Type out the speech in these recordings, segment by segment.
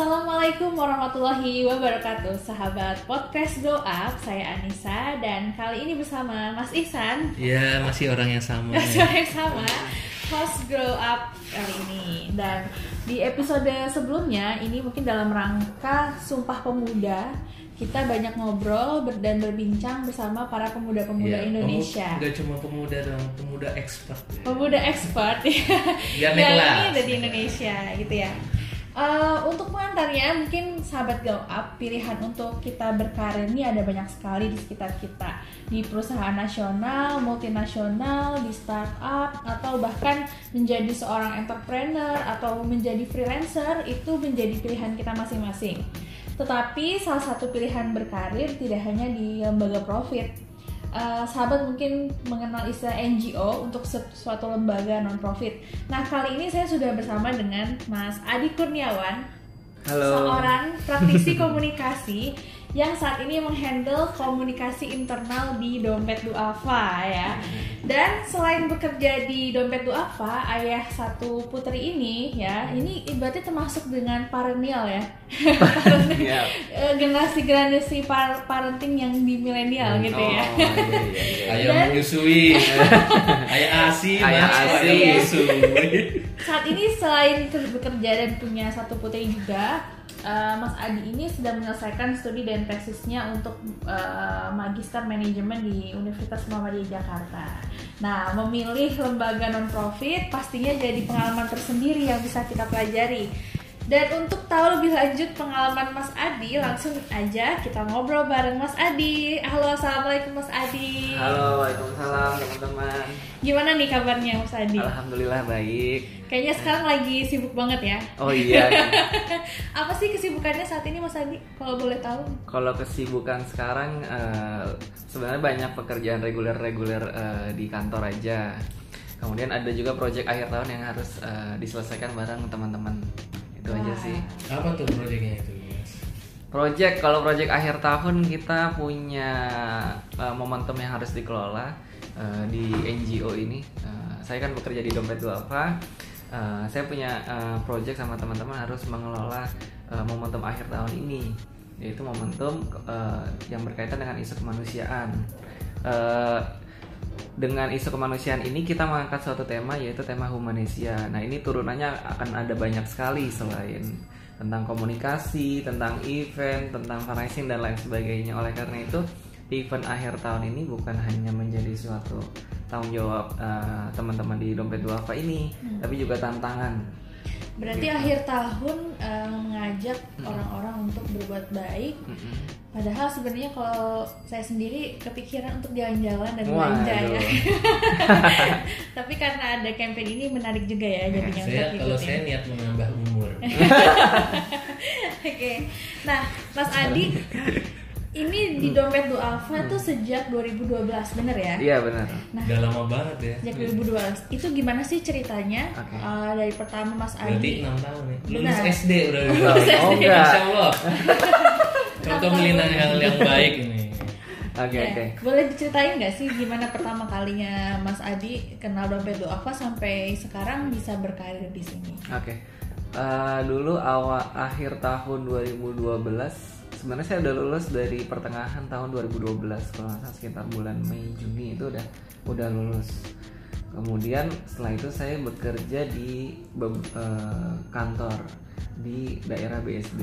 Assalamualaikum warahmatullahi wabarakatuh Sahabat podcast Up Saya Anissa Dan kali ini bersama Mas Ihsan. Iya masih orang yang sama. Masih orang yang sama. Host Grow Up kali ini. Dan di episode sebelumnya Ini mungkin dalam rangka Sumpah Pemuda kita banyak ngobrol dan berbincang bersama para pemuda-pemuda Iya, Indonesia. pemu- Nggak cuma pemuda dong, pemuda expert. Pemuda expert. Naik yang ini ada di Indonesia gitu ya. Eh, untuk pengantarnya mungkin sahabat Go Up pilihan untuk kita berkarir ini ada banyak sekali di sekitar kita di perusahaan nasional, multinasional, di startup atau bahkan menjadi seorang entrepreneur atau menjadi freelancer itu menjadi pilihan kita masing-masing. Tetapi salah satu pilihan berkarir tidak hanya di lembaga profit. Eh, sahabat mungkin mengenal istilah NGO untuk suatu lembaga non profit. Nah kali ini saya sudah bersama dengan Mas Adi Kurniawan, Halo. seorang praktisi komunikasi yang saat ini menghandle komunikasi internal di Dompet Duafa ya. Dan selain bekerja di Dompet Duafa, ayah satu putri ini ya, ini berarti termasuk dengan parenial ya. Iya. Eh, generasi generasi par- parenting yang di milenial Hmm. gitu ya. Oh, iya, iya, iya. Ayo Dan- menyusui Ayah asi Ayah Mas, asi. Saat ini selain ke- bekerja dan punya satu putri juga, eh, Mas Adi ini sedang menyelesaikan studi dan tesisnya untuk eh, magister manajemen di Universitas Muhammadiyah Jakarta. Nah, memilih lembaga non profit pastinya jadi pengalaman tersendiri yang bisa kita pelajari. Dan untuk tahu lebih lanjut pengalaman Mas Adi, langsung aja kita ngobrol bareng Mas Adi. Halo, assalamualaikum Mas Adi. Halo, waalaikumsalam teman-teman. Gimana nih kabarnya Mas Adi? Alhamdulillah baik. Kayaknya sekarang lagi sibuk banget ya. Oh iya. Apa sih kesibukannya saat ini Mas Adi? Kalau boleh tahu? Kalau kesibukan sekarang eh, sebenarnya banyak pekerjaan reguler-reguler eh, di kantor aja. Kemudian ada juga proyek akhir tahun yang harus eh, diselesaikan bareng teman-teman. Itu aja sih. Apa tuh proyeknya itu Mas? Project kalau project akhir tahun kita punya uh, momentum yang harus dikelola uh, di NGO ini. Uh, saya kan bekerja di Dompet Duafa. Uh, saya punya uh, project sama teman-teman harus mengelola uh, momentum akhir tahun ini, yaitu momentum uh, yang berkaitan dengan isu kemanusiaan. Uh, dengan isu kemanusiaan ini kita mengangkat suatu tema yaitu tema humanesia. Nah ini turunannya akan ada banyak sekali selain tentang komunikasi, tentang event, tentang fundraising dan lain sebagainya. Oleh karena itu event akhir tahun ini bukan hanya menjadi suatu tanggung jawab eh, teman-teman di Dompet Duafa ini, tapi juga tantangan. Berarti Gitu. akhir tahun eh, mengajak orang-orang untuk berbuat baik. Mm-mm. Padahal sebenarnya kalau saya sendiri kepikiran untuk jalan-jalan dan belanja ya. Tapi karena ada campaign ini menarik juga ya jadinya Saya kalau saya ya. niat menambah umur Oke. Nah, Mas Adi ini di dompet Duafa tuh sejak 2012, bener ya? Iya benar. Nah, Udah lama banget ya Sejak 2012 itu gimana sih ceritanya Oke. Eh, dari pertama Mas Berarti Adi 6 tahun ya Lulus Benar. SD udah Lulus lulus SD. Oh enggak. Masya Allah Contoh melintang hal yang baik ini Oke Ya, oke. boleh diceritain nggak sih gimana pertama kalinya Mas Adi kenal dompet Duafa sampai sekarang bisa berkarir di sini? Oke. Eh, dulu awal akhir tahun 2012 sebenarnya saya udah lulus dari pertengahan tahun 2012 kalau nggak sekitar bulan Mei Juni itu udah udah lulus. Kemudian setelah itu saya bekerja di eh, kantor di daerah BSD.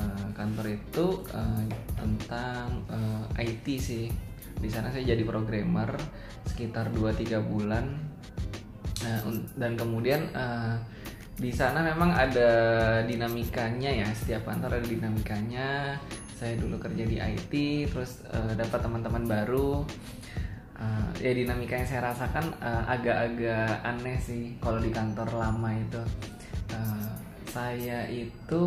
Eh, kantor itu eh, tentang eh, IT sih. Di sana saya jadi programmer sekitar 2-3 bulan un- dan kemudian eh, di sana memang ada dinamikanya ya setiap kantor ada dinamikanya. Saya dulu kerja di IT terus eh, dapat teman-teman baru. Eh, ya dinamika yang saya rasakan eh, agak-agak aneh sih kalau di kantor lama itu. Eh, saya itu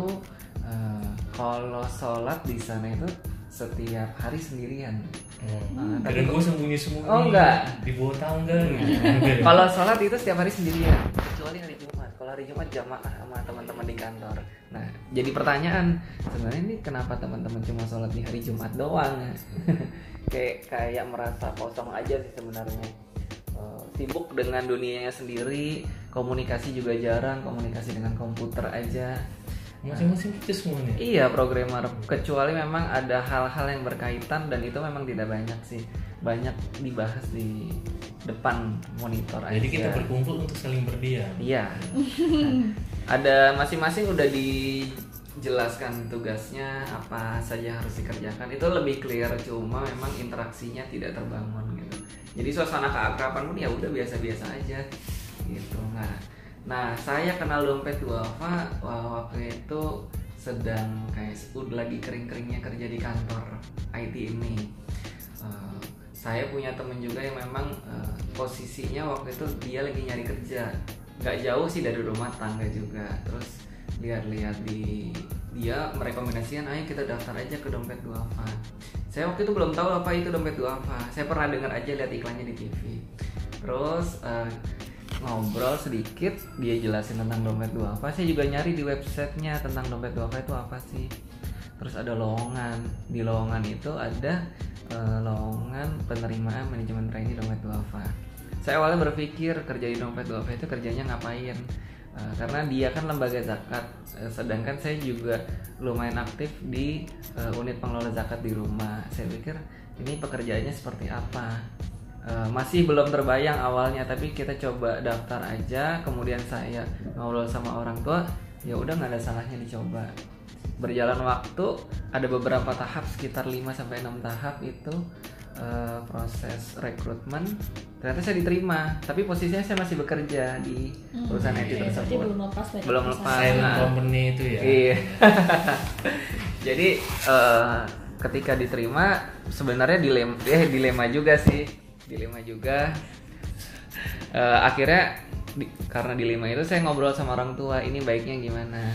eh, kalau sholat di sana itu setiap hari sendirian Oh, tapi- Kira gue sembunyi-sembunyi Oh, enggak. Di bawah tangga gitu. Kalau sholat itu setiap hari sendirian, kecuali hari Jumat. Kalau hari Jumat jamaah sama teman-teman di kantor. Nah, jadi pertanyaan sebenarnya ini kenapa teman-teman cuma sholat di hari Jumat doang? kayak kayak merasa kosong aja sih sebenarnya. Eh, sibuk dengan dunianya sendiri, komunikasi juga jarang, komunikasi dengan komputer aja. Masing-masing itu semuanya. Iya programmer, kecuali memang ada hal-hal yang berkaitan dan itu memang tidak banyak sih, banyak dibahas di depan monitor aja. Jadi kita berkumpul untuk saling berdiam. Iya. Nah, ada masing-masing udah dijelaskan tugasnya apa saja harus dikerjakan. Itu lebih clear cuma memang interaksinya tidak terbangun gitu. Jadi suasana keakraban pun ya udah biasa-biasa aja gitu. Nah, nah saya kenal dompet duafa waktu itu sedang kayak udah lagi kering-keringnya kerja di kantor IT ini. Eh, saya punya temen juga yang memang eh, posisinya waktu itu dia lagi nyari kerja. Nggak jauh sih dari rumah tangga juga. Terus lihat-lihat di dia merekomendasikan ayo kita daftar aja ke dompet duafa saya waktu itu belum tahu apa itu dompet duafa saya pernah dengar aja lihat iklannya di TV terus eh, ngobrol sedikit dia jelasin tentang dompet duafa saya juga nyari di websitenya tentang dompet duafa itu apa sih. Terus ada lowongan. Di lowongan itu ada eh, lowongan penerimaan manajemen trainee dompet duafa saya awalnya berpikir kerja di dompet duafa itu kerjanya ngapain? Eh, karena dia kan lembaga zakat. Eh, sedangkan saya juga lumayan aktif di unit pengelola zakat di rumah. Saya pikir ini pekerjaannya seperti apa Eh, masih belum terbayang awalnya tapi kita coba daftar aja kemudian saya ngobrol sama orang tua ya udah nggak ada salahnya dicoba berjalan waktu ada beberapa tahap sekitar 5 sampai 6 tahap itu eh, proses rekrutmen ternyata saya diterima tapi posisinya saya masih bekerja di perusahaan IT Oke, berarti tersebut belum lepas dari Belum lepas. Nah. company itu ya. Iya. Jadi eh, ketika diterima sebenarnya dilema, eh dilema juga sih, dilema juga. Eh, akhirnya di- karena dilema itu saya ngobrol sama orang tua ini baiknya gimana.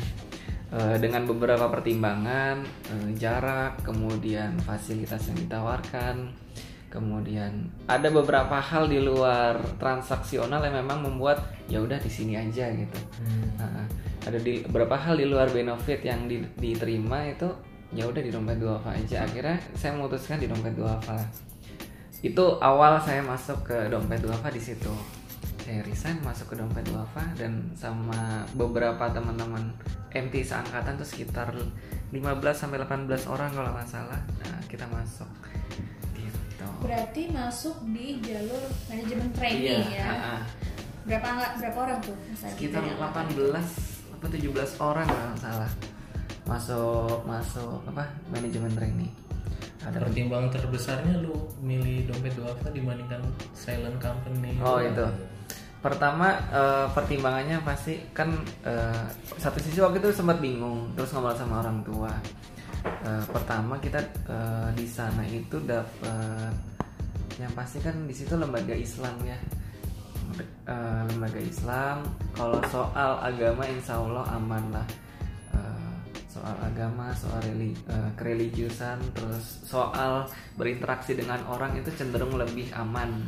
Eh, dengan beberapa pertimbangan eh, jarak, kemudian fasilitas yang ditawarkan, kemudian ada beberapa hal di luar transaksional yang memang membuat ya udah di sini aja gitu. Nah, ada di beberapa hal di luar benefit yang di- diterima itu ya udah di dompet duafa aja. Akhirnya saya memutuskan di dompet duafa. Itu awal saya masuk ke dompet duafa di situ. Saya resign masuk ke dompet duafa dan sama beberapa teman-teman MT seangkatan tuh sekitar 15 sampai 18 orang kalau nggak salah. Nah, kita masuk gitu. Berarti masuk di jalur manajemen training Iya, ya. ah, ah. Berapa berapa orang tuh? Sekitar dari angkatan 18 apa 17 orang kalau nggak salah masuk masuk apa manajemen training ada. Pertimbangan terbesarnya lu milih dompet duafa dibandingkan silent company. oh itu. Pertama eh, pertimbangannya pasti kan eh, satu sisi waktu itu sempat bingung terus ngobrol sama orang tua. Eh, pertama kita eh, di sana itu dapat yang pasti kan di situ lembaga Islam ya. Eh, lembaga Islam kalau soal agama insya Allah aman lah soal agama soal reli eh, kereligiusan terus soal berinteraksi dengan orang itu cenderung lebih aman.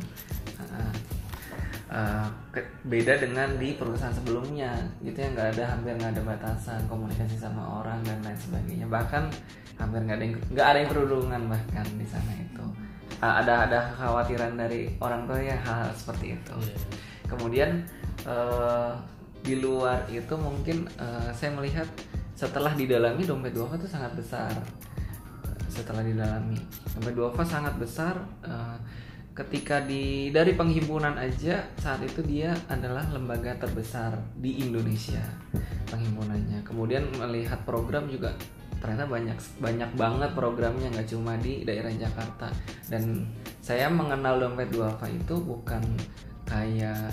Eh, ke- beda dengan di perusahaan sebelumnya gitu ya nggak ada hampir nggak ada batasan komunikasi sama orang dan lain sebagainya. Bahkan hampir nggak ada yang nggak ada yang perundungan bahkan di sana itu. Ah, ada ada kekhawatiran dari orang tua ya hal, seperti itu. Iya. kemudian eh, di luar itu mungkin eh, saya melihat setelah didalami dompet duafa itu sangat besar. Setelah didalami dompet duafa sangat besar eh, ketika di dari penghimpunan aja saat itu dia adalah lembaga terbesar di Indonesia penghimpunannya. Kemudian melihat program juga ternyata banyak banyak banget programnya nggak cuma di daerah Jakarta. Dan saya mengenal dompet duafa itu bukan kayak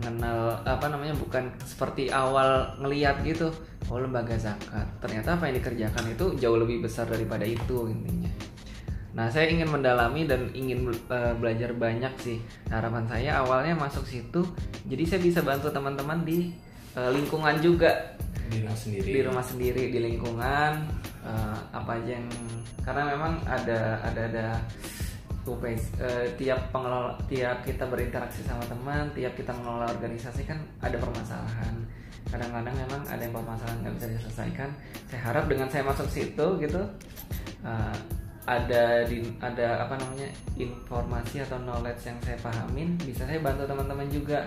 mengenal apa namanya bukan seperti awal ngeliat gitu. Oh lembaga zakat. Ternyata apa yang dikerjakan itu jauh lebih besar daripada itu intinya. Nah saya ingin mendalami dan ingin eh, belajar banyak sih. Nah, harapan saya awalnya masuk situ jadi saya bisa bantu teman-teman di eh, lingkungan juga. Di rumah sendiri. di rumah sendiri di lingkungan eh, apa aja yang karena memang ada ada ada UPS, eh, tiap pengelola tiap kita berinteraksi sama teman tiap kita mengelola organisasi kan ada permasalahan. Kadang-kadang memang ada yang permasalahan nggak bisa diselesaikan. Saya harap dengan saya masuk situ gitu eh, ada di ada apa namanya informasi atau knowledge yang saya pahamin bisa saya bantu teman-teman juga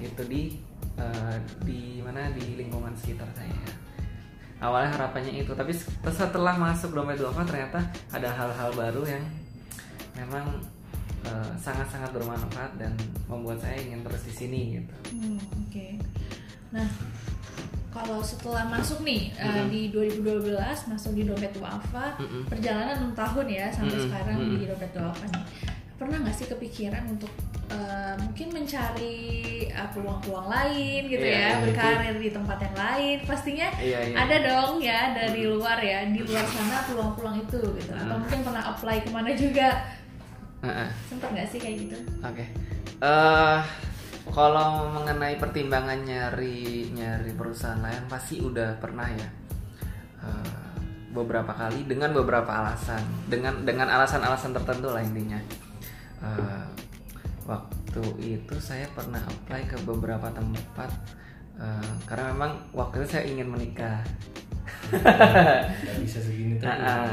gitu di eh, di mana di lingkungan sekitar saya. Awalnya harapannya itu tapi setelah masuk dompet duafa ternyata ada hal-hal baru yang memang eh, sangat-sangat bermanfaat dan membuat saya ingin terus di sini gitu Hmm, oke. Nah, kalau setelah masuk nih uh, Mm-mm. di 2012 masuk di dompet Wafa, Mm-mm. perjalanan 6 tahun ya sampai Mm-mm, sekarang mm-mm. di dompet Wafa nih. Pernah nggak sih kepikiran untuk uh, mungkin mencari uh, peluang-peluang lain gitu Iya, ya, iya, berkarir di tempat yang lain? Pastinya Iya, iya. ada dong ya dari luar ya, di luar sana peluang-peluang itu gitu. Atau Mm. mungkin pernah apply ke mana juga? Heeh. Sempet nggak sih kayak gitu? Oke. Eh kalau mengenai pertimbangan nyari nyari perusahaan lain pasti udah pernah ya. Eh, beberapa kali dengan beberapa alasan, dengan dengan alasan-alasan tertentu lah intinya. Eh, waktu itu saya pernah apply ke beberapa tempat eh, karena memang waktu itu saya ingin menikah. nggak bisa segini terus Nah, ah.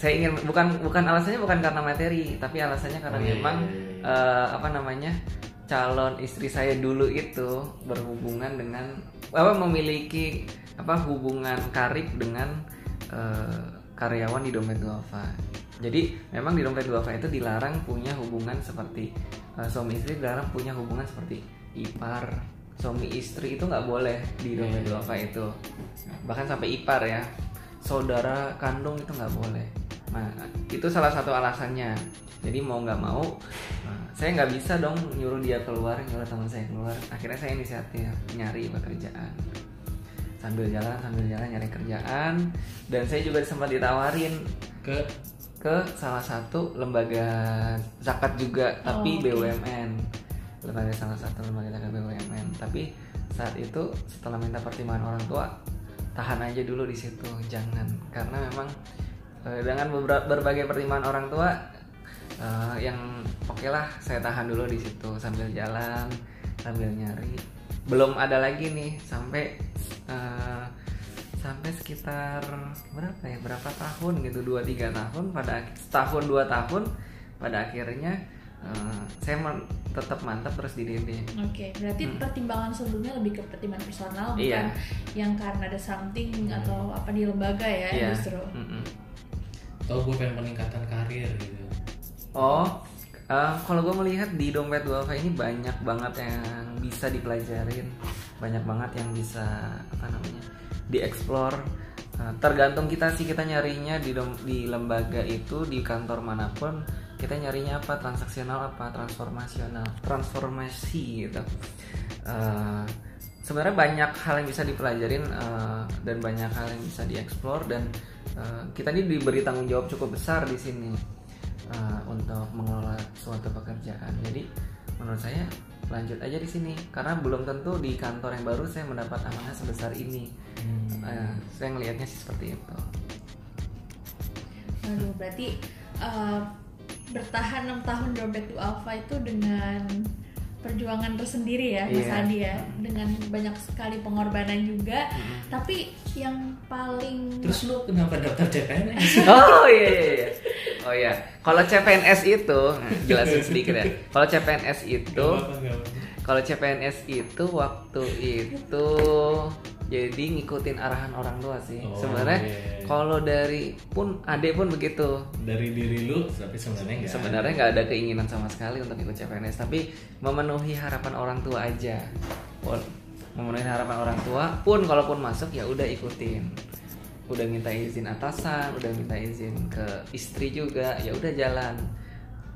Saya ingin bukan bukan alasannya bukan karena materi, tapi alasannya karena Oh, iya, memang iya, iya. eh, apa namanya calon istri saya dulu itu berhubungan dengan apa memiliki apa hubungan karib dengan eh, karyawan di dompet duafa. Jadi memang di dompet duafa itu dilarang punya hubungan seperti eh, suami istri dilarang punya hubungan seperti ipar. Suami istri itu nggak boleh di dompet duafa itu. Bahkan sampai ipar ya. Saudara kandung itu nggak boleh nah itu salah satu alasannya. Jadi mau nggak mau nah, saya nggak bisa dong nyuruh dia keluar nyuruh teman saya keluar. Akhirnya saya inisiatif nyari pekerjaan. Sambil jalan sambil jalan nyari kerjaan. Dan saya juga sempat ditawarin ke? ke salah satu lembaga zakat juga tapi Oh, oke. BUMN lembaga salah satu lembaga zakat BUMN tapi saat itu setelah minta pertimbangan orang tua tahan aja dulu di situ jangan. Karena memang eh, dengan beberapa berbagai pertimbangan orang tua eh, yang oke lah saya tahan dulu di situ sambil jalan sambil nyari belum ada lagi nih sampai eh, sampai sekitar berapa ya berapa tahun gitu dua tiga tahun pada setahun dua tahun pada akhirnya eh, saya men- tetap mantap terus di DB Oke, berarti Hmm. pertimbangan sebelumnya lebih ke pertimbangan personal, bukan Iya. yang karena ada something atau apa di lembaga ya Iya. justru. Mm-mm. Atau gue pengen peningkatan karir gitu Oh, eh, kalau gue melihat di dompet duafa ini banyak banget yang bisa dipelajarin, banyak banget yang bisa apa namanya dieksplor. Eh, tergantung kita sih kita nyarinya di dom- di lembaga itu di kantor mana pun kita nyarinya apa transaksional apa transformasional transformasi gitu. Eh, sebenarnya banyak hal yang bisa dipelajarin eh, dan banyak hal yang bisa dieksplor dan eh, kita ini diberi tanggung jawab cukup besar di sini uh, untuk mengelola suatu pekerjaan. Jadi menurut saya lanjut aja di sini karena belum tentu di kantor yang baru saya mendapat amanah sebesar ini. Uh, saya ngelihatnya sih seperti itu. Aduh, berarti uh, bertahan 6 tahun du alpha itu dengan perjuangan tersendiri ya Mas Iya. Adi ya dengan banyak sekali pengorbanan juga tapi yang paling terus lu kenapa daftar CPNS Oh iya iya iya. Oh iya. Kalau CPNS itu nah, jelasin sedikit ya. Kalau CPNS itu Gak gak. Kalau CPNS itu waktu itu jadi ngikutin arahan orang tua sih. Oh, Sebenarnya iya, iya. kalau dari pun adek pun begitu. dari diri lu tapi sebenarnya nggak Sebenarnya nggak ada keinginan sama sekali untuk ikut CPNS, tapi memenuhi harapan orang tua aja. Memenuhi harapan orang tua pun kalaupun masuk ya udah ikutin. Udah minta izin atasan, udah minta izin ke istri juga, ya udah jalan.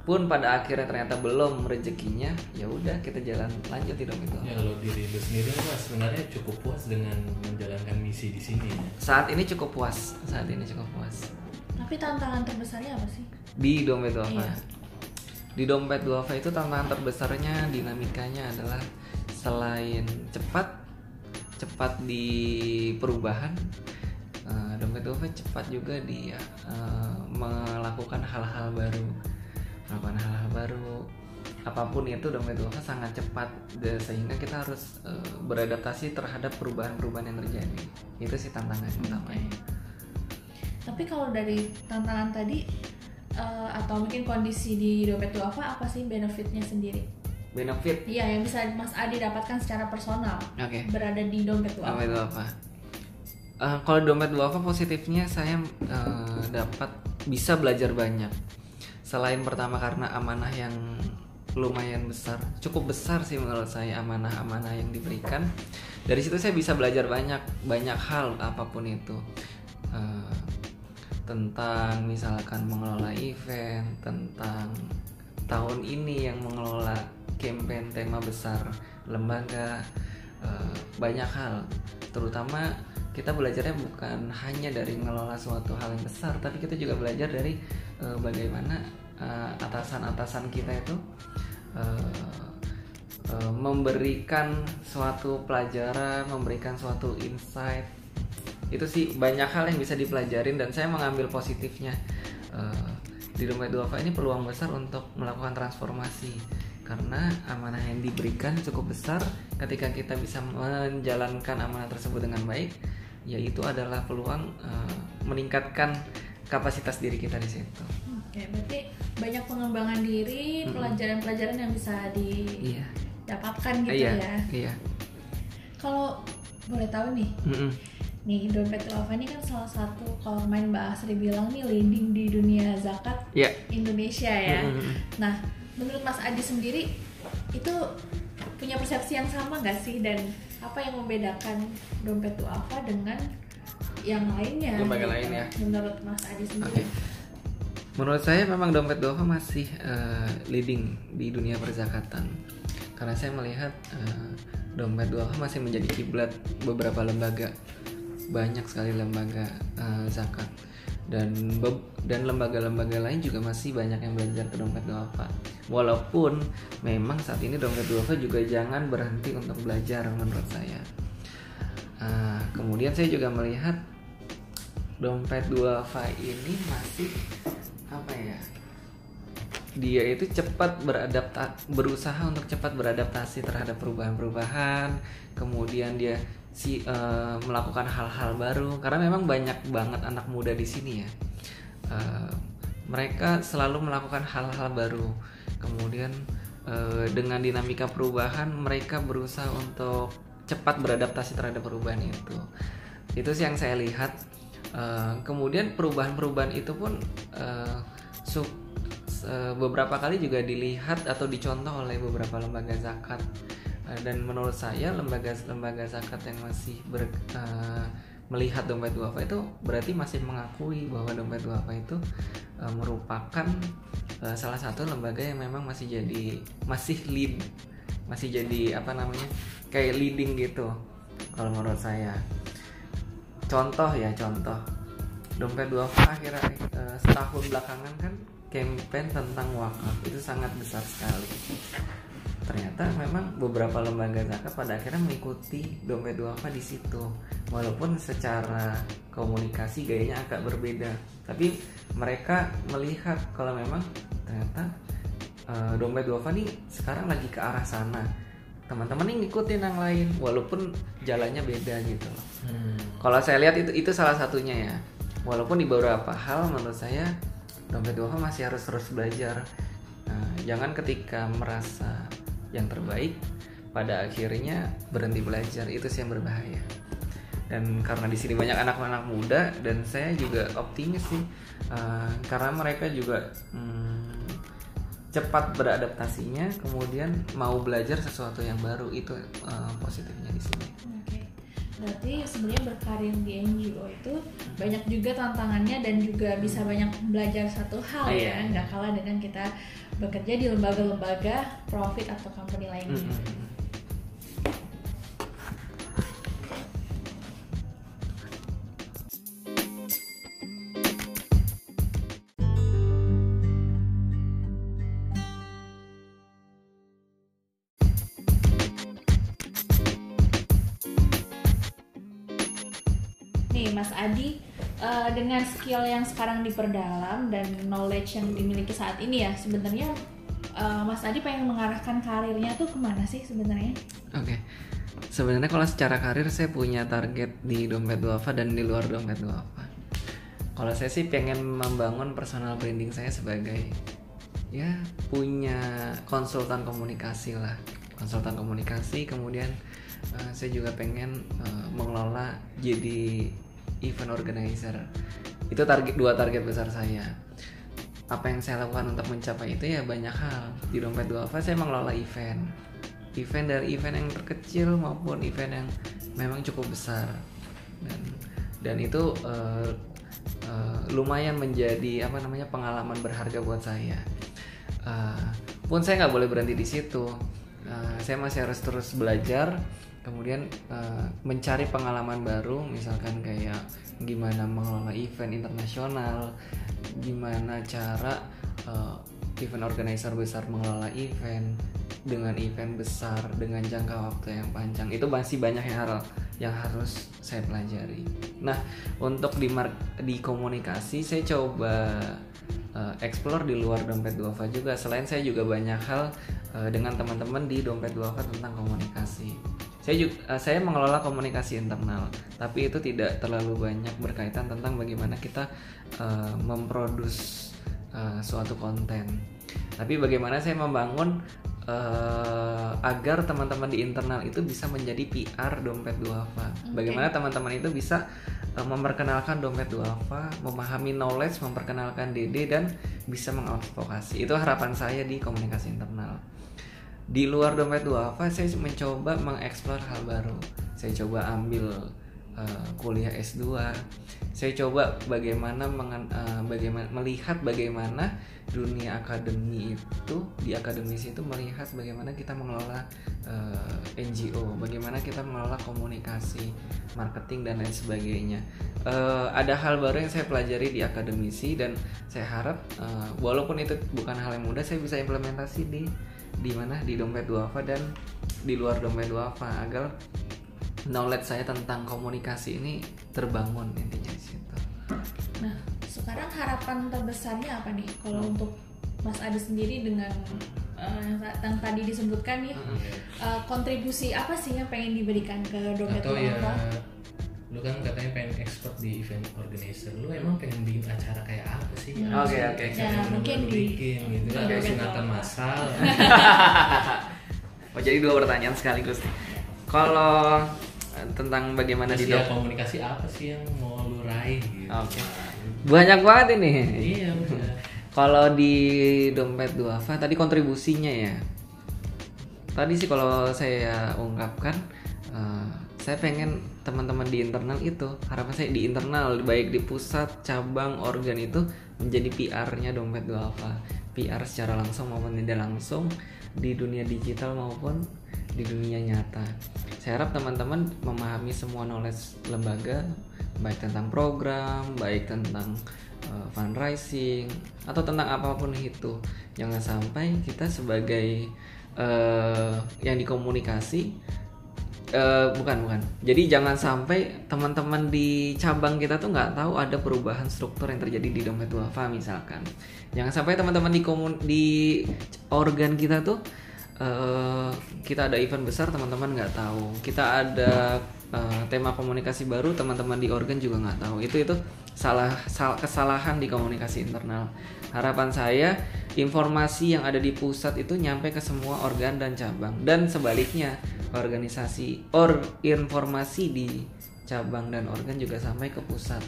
Pun pada akhirnya ternyata belum rezekinya, ya udah kita jalan lanjut hidup itu. ya kalau diri lu sendiri mas sebenarnya cukup puas dengan menjalankan misi di sini ya. Saat ini cukup puas, saat ini cukup puas. tapi tantangan terbesarnya apa sih? Di dompet duafa. Iya. Di dompet duafa itu tantangan terbesarnya dinamikanya adalah selain cepat, cepat di perubahan. eh, dompet duafa cepat juga di eh, melakukan hal-hal baru, melakukan hal-hal baru. Apa pun itu dompet duafa sangat cepat sehingga kita harus eh, beradaptasi terhadap perubahan-perubahan yang terjadi. Itu sih tantangan utamanya. Tapi kalau dari tantangan tadi eh, atau mungkin kondisi di dompet du alpha apa sih benefitnya sendiri? Benefit, Iya yang bisa Mas Adi dapatkan secara personal oke. berada di dompet du Apa alpha. itu apa? Eh, kalau dompet duafa positifnya saya eh, dapat bisa belajar banyak. Selain pertama karena amanah yang lumayan besar, cukup besar sih menurut saya amanah-amanah yang diberikan. Dari situ saya bisa belajar banyak banyak hal apa pun itu. Eh, tentang misalkan mengelola event, tentang tahun ini yang mengelola campaign tema besar lembaga eh, banyak hal terutama kita belajarnya bukan hanya dari mengelola suatu hal yang besar tapi kita juga belajar dari eh, bagaimana eh, atasan-atasan kita itu eh, eh, memberikan suatu pelajaran memberikan suatu insight. Itu sih banyak hal yang bisa dipelajarin dan saya mengambil positifnya. Eh, di dompet duafa ini peluang besar untuk melakukan transformasi karena amanah yang diberikan cukup besar ketika kita bisa menjalankan amanah tersebut dengan baik yaitu adalah peluang eh, meningkatkan kapasitas diri kita di situ Oke, berarti banyak pengembangan diri, pelajaran-pelajaran yang bisa iya didapatkan gitu iya ya. iya Kalau boleh tahu nih, Mm-mm. nih dompet duafa ini kan salah satu kalau main bahasa dibilang nih leading di dunia zakat iya Indonesia ya. Mm-mm. Nah, menurut Mas Adi sendiri itu punya persepsi yang sama nggak sih dan apa yang membedakan dompet duafa dengan yang lainnya? Lembaga gitu? lain ya. Menurut Mas Adi Oke. sendiri. Menurut saya memang dompet duafa masih eh, leading di dunia perzakatan. Karena saya melihat eh, dompet duafa masih menjadi kiblat beberapa lembaga. Banyak sekali lembaga eh, zakat dan dan lembaga-lembaga lain juga masih banyak yang belajar ke dompet duafa. Walaupun memang saat ini dompet duafa juga jangan berhenti untuk belajar menurut saya. Ah, kemudian saya juga melihat dompet duafa ini masih apa ya dia itu cepat beradaptasi berusaha untuk cepat beradaptasi terhadap perubahan-perubahan. Kemudian dia si eh, melakukan hal-hal baru. Karena memang banyak banget anak muda di sini ya. Eh, mereka selalu melakukan hal-hal baru. Kemudian eh, dengan dinamika perubahan mereka berusaha untuk cepat beradaptasi terhadap perubahan itu. Itu sih yang saya lihat Eh, kemudian perubahan-perubahan itu pun eh, beberapa kali juga dilihat atau dicontoh oleh beberapa lembaga zakat. Dan menurut saya lembaga-lembaga zakat yang masih ber, eh, melihat dompet duafa itu berarti masih mengakui bahwa dompet duafa itu eh, merupakan eh, salah satu lembaga yang memang masih jadi masih lead masih jadi apa namanya kayak leading gitu kalau menurut saya contoh ya contoh. Dompet duafa akhir-akhir eh, setahun belakangan kan campaign tentang wakaf itu sangat besar sekali. Ternyata memang beberapa lembaga zakat pada akhirnya mengikuti dompet duafa di situ. Walaupun secara komunikasi gayanya agak berbeda tapi mereka melihat kalau memang ternyata eh, dompet duafa nih sekarang lagi ke arah sana teman-teman nih ngikutin yang lain walaupun jalannya beda gitu loh Hmm. kalau saya lihat itu itu salah satunya ya. Walaupun di beberapa hal menurut saya dompet duafa masih harus terus belajar. Nah, jangan ketika merasa yang terbaik pada akhirnya berhenti belajar itu sih yang berbahaya. Dan karena di sini banyak anak-anak muda dan saya juga optimis sih eh, karena mereka juga hmm, cepat beradaptasinya, kemudian mau belajar sesuatu yang baru itu eh, positifnya di sini. Oke. Berarti sebenarnya berkarir di NGO itu banyak juga tantangannya dan juga bisa banyak belajar satu hal ya, Iya. nggak kalah dengan kita bekerja di lembaga-lembaga profit atau company lainnya. Mm-mm. Nih dengan skill yang sekarang diperdalam dan knowledge yang dimiliki saat ini ya, sebenarnya eh, Mas Adi pengen mengarahkan karirnya tuh ke mana sih sebenarnya? Oke. Sebenarnya kalau secara karir saya punya target di dompet duafa dan di luar dompet duafa. Kalau saya sih pengen membangun personal branding saya sebagai ya punya konsultan komunikasi lah, konsultan komunikasi. Kemudian eh, saya juga pengen eh, mengelola jadi event organizer. Itu target dua target besar saya. Apa yang saya lakukan untuk mencapai itu ya banyak hal. Di dompet duafa saya mengelola event. Event dari event yang terkecil maupun event yang memang cukup besar. Dan dan itu uh, uh, lumayan menjadi apa namanya pengalaman berharga buat saya. Uh, pun saya nggak boleh berhenti di situ. Uh, saya masih harus terus belajar kemudian uh, mencari pengalaman baru misalkan kayak gimana mengelola event internasional gimana cara uh, event organizer besar mengelola event dengan event besar dengan jangka waktu yang panjang itu masih banyak yang harus yang harus saya pelajari. Nah untuk di di komunikasi saya coba uh, explore di luar dompet duafa juga. Selain saya juga banyak hal dengan teman-teman di dompet duafa tentang komunikasi. Saya juga uh, saya mengelola komunikasi internal, tapi itu tidak terlalu banyak berkaitan tentang bagaimana kita uh, memproduksi uh, suatu konten. Tapi bagaimana saya membangun uh, agar teman-teman di internal itu bisa menjadi PR dompet duafa. Okay. Bagaimana teman-teman itu bisa uh, memperkenalkan dompet duafa, memahami knowledge, memperkenalkan DD dan bisa mengadvokasi. Itu harapan saya di komunikasi internal. Di luar dompet duafa saya mencoba mengeksplor hal baru. Saya coba ambil uh, kuliah S2. Saya coba bagaimana mengen, uh, bagaimana melihat bagaimana dunia akademi itu di akademisi itu melihat bagaimana kita mengelola uh, eh, NGO, bagaimana kita mengelola komunikasi, marketing dan lain sebagainya. Uh, ada hal baru yang saya pelajari di akademisi dan saya harap uh, walaupun itu bukan hal yang mudah, saya bisa implementasi di di mana di dompet duafa dan di luar dompet duafa agar knowledge saya tentang komunikasi ini terbangun intinya di situ. Nah, sekarang harapan terbesarnya apa nih kalau hmm. untuk Mas Adi sendiri dengan uh, yang tadi disebutkan nih hmm. uh, kontribusi apa sih yang pengen diberikan ke dompet Atau ya, lu kan katanya pengen expert di event organizer. Lu emang pengen bikin acara kayak apa sih? Hmm. oke oke. Okay, okay. ya, mungkin bikin gitu. Kan kayak sunatan masal. Oh jadi dua pertanyaan sekaligus. Kalau eh, tentang bagaimana di komunikasi apa sih yang mau lu raih gitu. oke. Okay banyak banget ini. Iya kalau di dompet duafa tadi kontribusinya ya? Tadi sih kalau saya ungkapkan uh, saya pengen teman-teman di internal itu harapan saya di internal baik di pusat cabang organ itu menjadi PR-nya dompet duafa PR secara langsung maupun tidak langsung di dunia digital maupun di dunia nyata. Saya harap teman-teman memahami semua knowledge lembaga baik tentang program, baik tentang uh, fundraising atau tentang apa pun itu. Jangan sampai kita sebagai uh, yang dikomunikasi uh, bukan bukan. Jadi jangan sampai teman-teman di cabang kita tuh nggak tahu ada perubahan struktur yang terjadi di dompet duafa misalkan. Jangan sampai teman-teman di komun di organ kita tuh uh, kita ada event besar teman-teman nggak tahu. Kita ada uh, tema komunikasi baru teman-teman di organ juga nggak tahu itu itu salah sal, kesalahan di komunikasi internal harapan saya informasi yang ada di pusat itu nyampe ke semua organ dan cabang. Dan sebaliknya organisasi or informasi di cabang dan organ juga sampai ke pusat.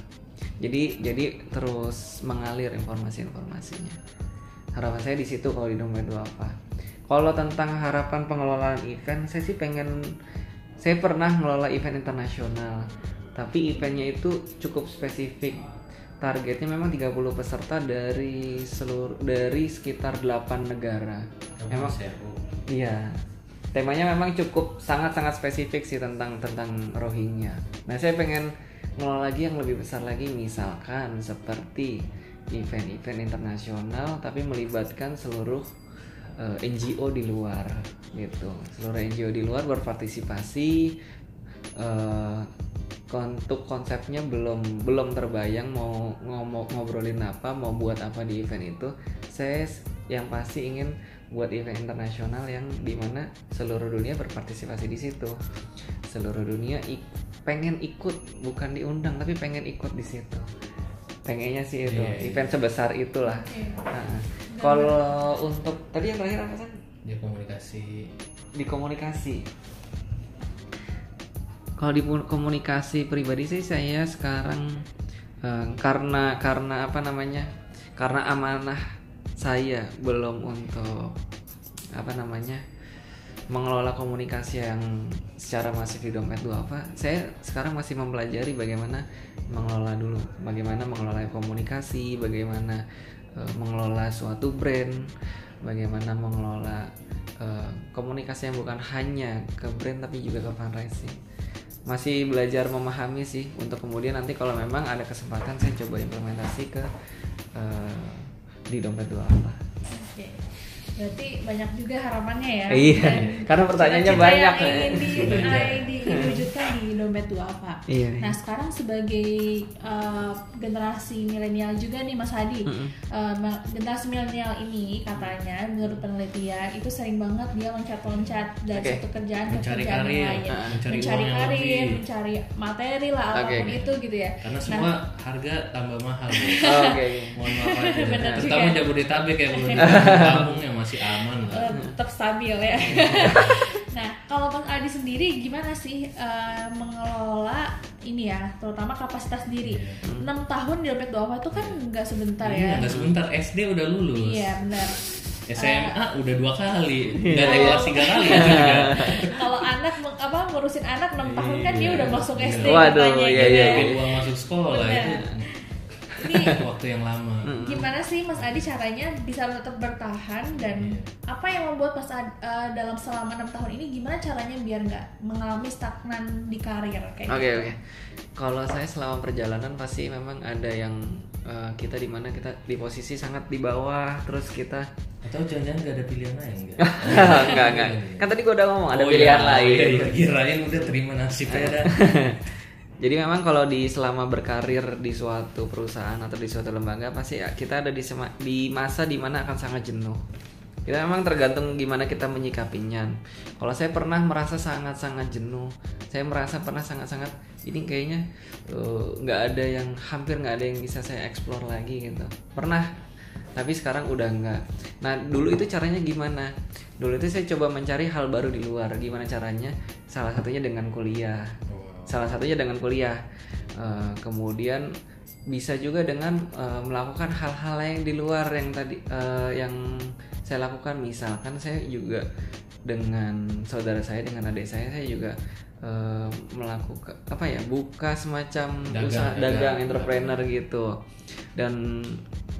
Jadi jadi terus mengalir informasi-informasinya. Harapan saya di situ kalau di domain dua apa. Kalau tentang harapan pengelolaan event saya sih pengen saya pernah ngelola event internasional. Tapi eventnya itu cukup spesifik targetnya memang 30 peserta dari seluruh dari sekitar 8 negara. Memang iya. Temanya memang cukup sangat-sangat spesifik sih tentang tentang Rohingya. Nah saya pengen ngelola lagi yang lebih besar lagi misalkan seperti event-event internasional tapi melibatkan seluruh uh, eh, NGO di luar gitu. Seluruh NGO di luar berpartisipasi uh, untuk konsepnya belum belum terbayang mau ngomong ngobrolin apa mau buat apa di event itu saya yang pasti ingin buat event internasional yang di mana seluruh dunia berpartisipasi di situ seluruh dunia ik pengen ikut bukan diundang tapi pengen ikut di situ pengennya sih itu yeah, yeah. event sebesar itulah okay. nah, kalau untuk tadi yang terakhir apa sih? Di komunikasi. Di komunikasi. Kalau di komunikasi pribadi sih saya sekarang eh, karena karena apa namanya karena amanah saya belum untuk apa namanya mengelola komunikasi yang secara masif di dompet dua apa? Saya sekarang masih mempelajari bagaimana mengelola dulu bagaimana mengelola komunikasi bagaimana eh, mengelola suatu brand bagaimana mengelola eh, komunikasi yang bukan hanya ke brand tapi juga ke fundraising masih belajar memahami sih untuk kemudian nanti kalau memang ada kesempatan saya coba implementasi ke eh, di dompet dua apa Oke. Berarti banyak juga harapannya ya. Iya, Dan karena pertanyaannya cita-cita banyak. Yang ingin di, eh, di- diwujudkan di dompet dua apa. Iya. Nah sekarang sebagai uh, generasi milenial juga nih Mas Hadi, Mm-mm. uh, ma- generasi milenial ini katanya menurut penelitian itu sering banget dia loncat-loncat dari Oke. satu kerjaan ke Mencari kerjaan karir, yang lain, ah, mencari mencari uang yang karir, lebih. mencari materi lah apa pun oke. itu gitu ya. karena Nah, semua harga tambah mahal. Oh, Oke. mohon maaf aja terutama juga. Jabodetabek ya belum yang masih aman lah Eh, tetap stabil ya. nah, kalau Mas Adi sendiri gimana sih eh, mengelola ini ya, terutama kapasitas diri? Iya. 6 tahun di dompet Duafa itu kan nggak sebentar Iya, ya. nggak sebentar SD udah lulus Iya, benar. SMA udah dua kali Iya. dan kelas tiga kali itu juga Kalau anak apa ngurusin anak 6 tahun kan dia udah masuk SD Waduh, katanya iya, gitu iya, ya. Uang masuk sekolah Bener. itu Ini waktu yang lama gimana sih Mas Adi caranya bisa tetap bertahan dan Iya. apa yang membuat Mas Adi eh, dalam selama enam tahun ini gimana caranya biar nggak mengalami stagnan di karir kayak Oke gitu? oke. Kalau saya selama perjalanan pasti memang ada yang eh, kita di mana kita di posisi sangat di bawah, terus kita atau jangan-jangan nggak ada pilihan lain nggak enggak enggak. Kan tadi gua udah ngomong ada Oh, pilihan iya, lain. iya, iya. kirain udah terima nasib ya dah. Jadi memang kalau di selama berkarir di suatu perusahaan atau di suatu lembaga pasti kita ada di sema- di masa di mana akan sangat jenuh. Kita memang tergantung gimana kita menyikapinya. Kalau saya pernah merasa sangat-sangat jenuh, saya merasa pernah sangat-sangat ini kayaknya eh, nggak ada yang hampir nggak ada yang bisa saya explore lagi gitu. Pernah, tapi sekarang udah nggak. Nah dulu itu caranya gimana? Dulu itu saya coba mencari hal baru di luar. Gimana caranya? Salah satunya dengan kuliah salah satunya dengan kuliah. Eh, kemudian bisa juga dengan eh, melakukan hal-hal yang di luar yang tadi eh, yang saya lakukan. Misalkan saya juga dengan saudara saya dengan adik saya saya juga eh, melakukan apa ya buka semacam Dagang, usaha dagang. dagang entrepreneur gitu. Dan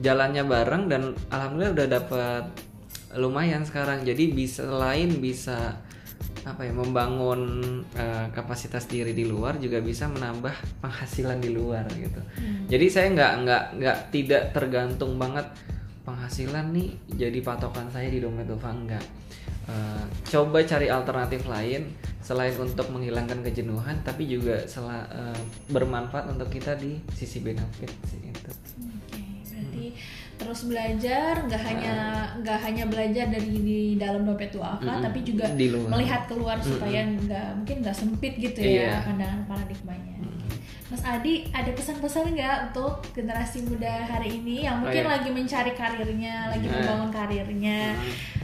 jalannya bareng dan alhamdulillah udah dapat lumayan sekarang. Jadi bisa selain bisa apa ya membangun eh, kapasitas diri di luar juga bisa menambah penghasilan di luar gitu. Jadi saya nggak nggak nggak tidak tergantung banget penghasilan nih jadi patokan saya di dompet Dova enggak Eh, coba cari alternatif lain selain untuk menghilangkan kejenuhan tapi juga eh, bermanfaat untuk kita di sisi benefit sih itu berarti terus belajar nggak hanya nggak hanya belajar dari di dalam dompet itu apa Mm-mm. tapi juga Di luar. melihat keluar supaya nggak mungkin nggak sempit gitu Iya. ya pandangan paradigmanya. Mas Adi ada pesan-pesan nggak untuk generasi muda hari ini yang Oh, mungkin iya. lagi mencari karirnya, lagi Nah. membangun karirnya?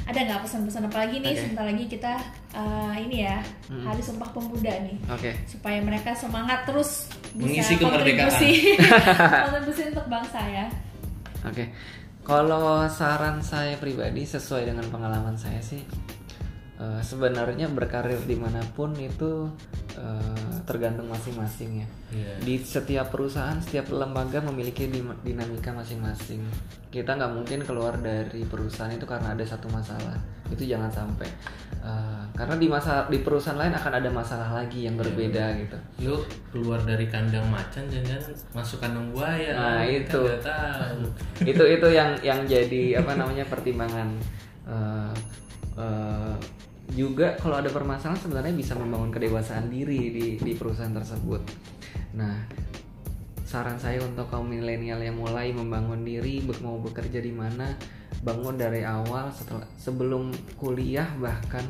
Ada nggak pesan-pesan apa lagi nih? Oke. Sebentar lagi kita uh, ini ya Hmm. Hari Sumpah Pemuda nih oke supaya mereka semangat terus bisa Mengisi kemerdekaan. kontribusi kontribusi untuk bangsa ya. Oke, kalau saran saya pribadi sesuai dengan pengalaman saya sih, eh, sebenarnya berkarir di mana pun itu eh, tergantung masing-masing ya. Iya. Di setiap perusahaan, setiap lembaga memiliki dinamika masing-masing. Kita nggak mungkin keluar dari perusahaan itu karena ada satu masalah. Itu jangan sampai. Eh, karena di masa di perusahaan lain akan ada masalah lagi yang berbeda gitu. lu keluar dari kandang macan jangan masuk kandang buaya Nah, Kita itu. tahu itu itu yang yang jadi apa namanya pertimbangan eh, eh, juga kalau ada permasalahan sebenarnya bisa membangun kedewasaan diri di di perusahaan tersebut. Nah, saran saya untuk kaum milenial yang mulai membangun diri mau bekerja di mana bangun dari awal setelah sebelum kuliah bahkan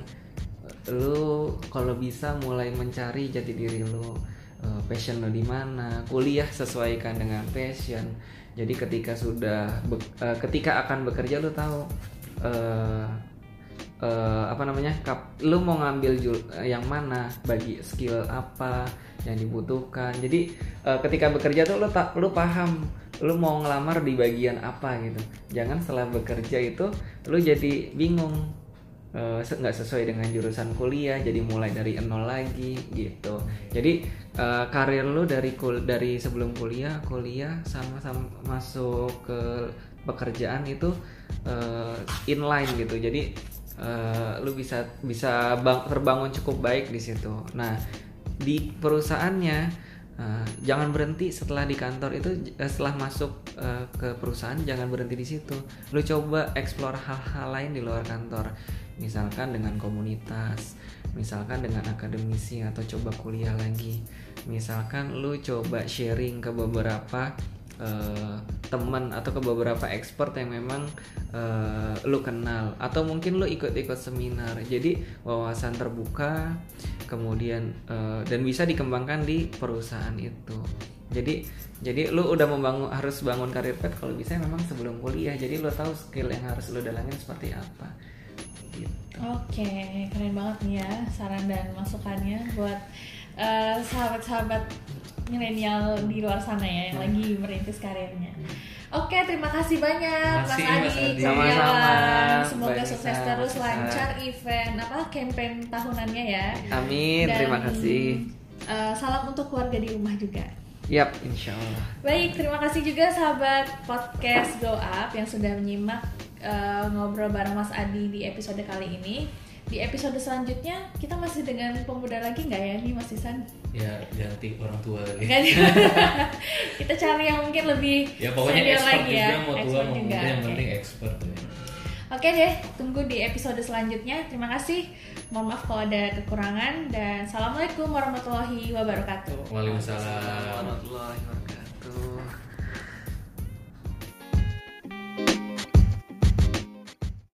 eh, lu kalau bisa mulai mencari jati diri lu eh, passion lu di mana kuliah sesuaikan dengan passion. Jadi ketika sudah eh, ketika akan bekerja lu tahu eh, apa namanya kap, lu mau ngambil jul- eh, yang mana bagi skill apa yang dibutuhkan. Jadi eh, ketika bekerja tuh lu tak lu paham lu mau ngelamar di bagian apa gitu. Jangan setelah bekerja itu lu jadi bingung eh, nggak sesuai dengan jurusan kuliah jadi mulai dari nol lagi gitu. Jadi eh, karir lu dari kul dari sebelum kuliah kuliah sama sama masuk ke pekerjaan itu eh, inline gitu. Jadi eh, lu bisa bisa bang- terbangun cukup baik di situ. Nah di perusahaannya eh, jangan berhenti setelah di kantor itu eh, setelah masuk eh, ke perusahaan jangan berhenti di situ. Lu coba explore hal-hal lain di luar kantor. Misalkan dengan komunitas misalkan dengan akademisi atau coba kuliah lagi. Misalkan lu coba sharing ke beberapa eh, teman atau ke beberapa expert yang memang eh, lu kenal atau mungkin lu ikut-ikut seminar. Jadi wawasan terbuka kemudian eh, dan bisa dikembangkan di perusahaan itu. Jadi jadi lu udah membangun harus bangun karir pet kalau bisa memang sebelum kuliah. Jadi lu tahu skill yang harus lu dalamin seperti apa. Gitu. Oke, keren banget nih ya saran dan masukannya buat eh, sahabat-sahabat milenial di luar sana ya yang lagi merintis karirnya. Oke, terima kasih banyak Makasih, Mas Mas Adi. Kurniawan. Sama-sama, Semoga Mbak sukses terus lancar event apa campaign tahunannya ya. amin Dan, terima kasih eh, salam untuk keluarga di rumah juga. yap insya Allah Baik, terima kasih juga sahabat podcast Go Up yang sudah menyimak eh, ngobrol bareng Mas Adi di episode kali ini. Di episode selanjutnya kita masih dengan pemuda lagi nggak ya nih Mas Isan? ya ganti orang tua lagi nih. kita cari yang mungkin lebih ya pokoknya senior expert lagi ya. mau tua Expert mau juga, muda yang penting expert ya. Oke deh, tunggu di episode selanjutnya. Terima kasih. Mohon maaf kalau ada kekurangan dan assalamualaikum warahmatullahi wabarakatuh. Waalaikumsalam